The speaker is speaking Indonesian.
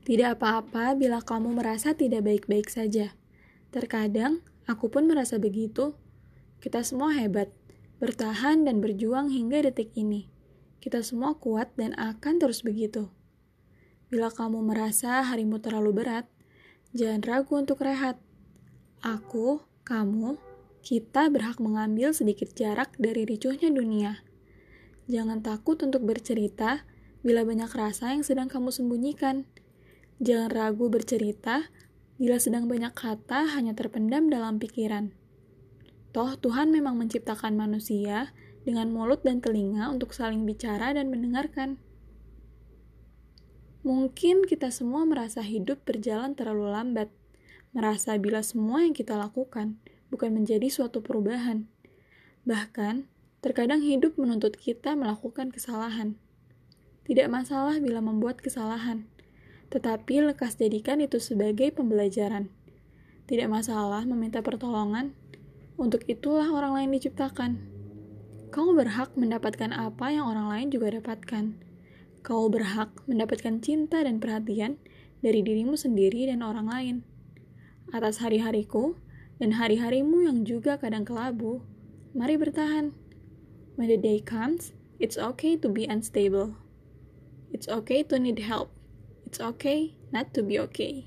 Tidak apa-apa bila kamu merasa tidak baik-baik saja. Terkadang aku pun merasa begitu. Kita semua hebat, bertahan dan berjuang hingga detik ini. Kita semua kuat dan akan terus begitu. Bila kamu merasa harimu terlalu berat, jangan ragu untuk rehat. Aku, kamu, kita berhak mengambil sedikit jarak dari ricuhnya dunia. Jangan takut untuk bercerita bila banyak rasa yang sedang kamu sembunyikan. Jangan ragu bercerita bila sedang banyak kata hanya terpendam dalam pikiran. Toh Tuhan memang menciptakan manusia dengan mulut dan telinga untuk saling bicara dan mendengarkan. Mungkin kita semua merasa hidup berjalan terlalu lambat, merasa bila semua yang kita lakukan bukan menjadi suatu perubahan. Bahkan, terkadang hidup menuntut kita melakukan kesalahan. Tidak masalah bila membuat kesalahan, tetapi lekas jadikan itu sebagai pembelajaran. Tidak masalah meminta pertolongan, untuk itulah orang lain diciptakan. Kau berhak mendapatkan apa yang orang lain juga dapatkan. Kau berhak mendapatkan cinta dan perhatian dari dirimu sendiri dan orang lain. Atas hari-hariku dan hari-harimu yang juga kadang kelabu, mari bertahan. When the day comes, it's okay to be unstable. It's okay to need help. It's okay not to be okay.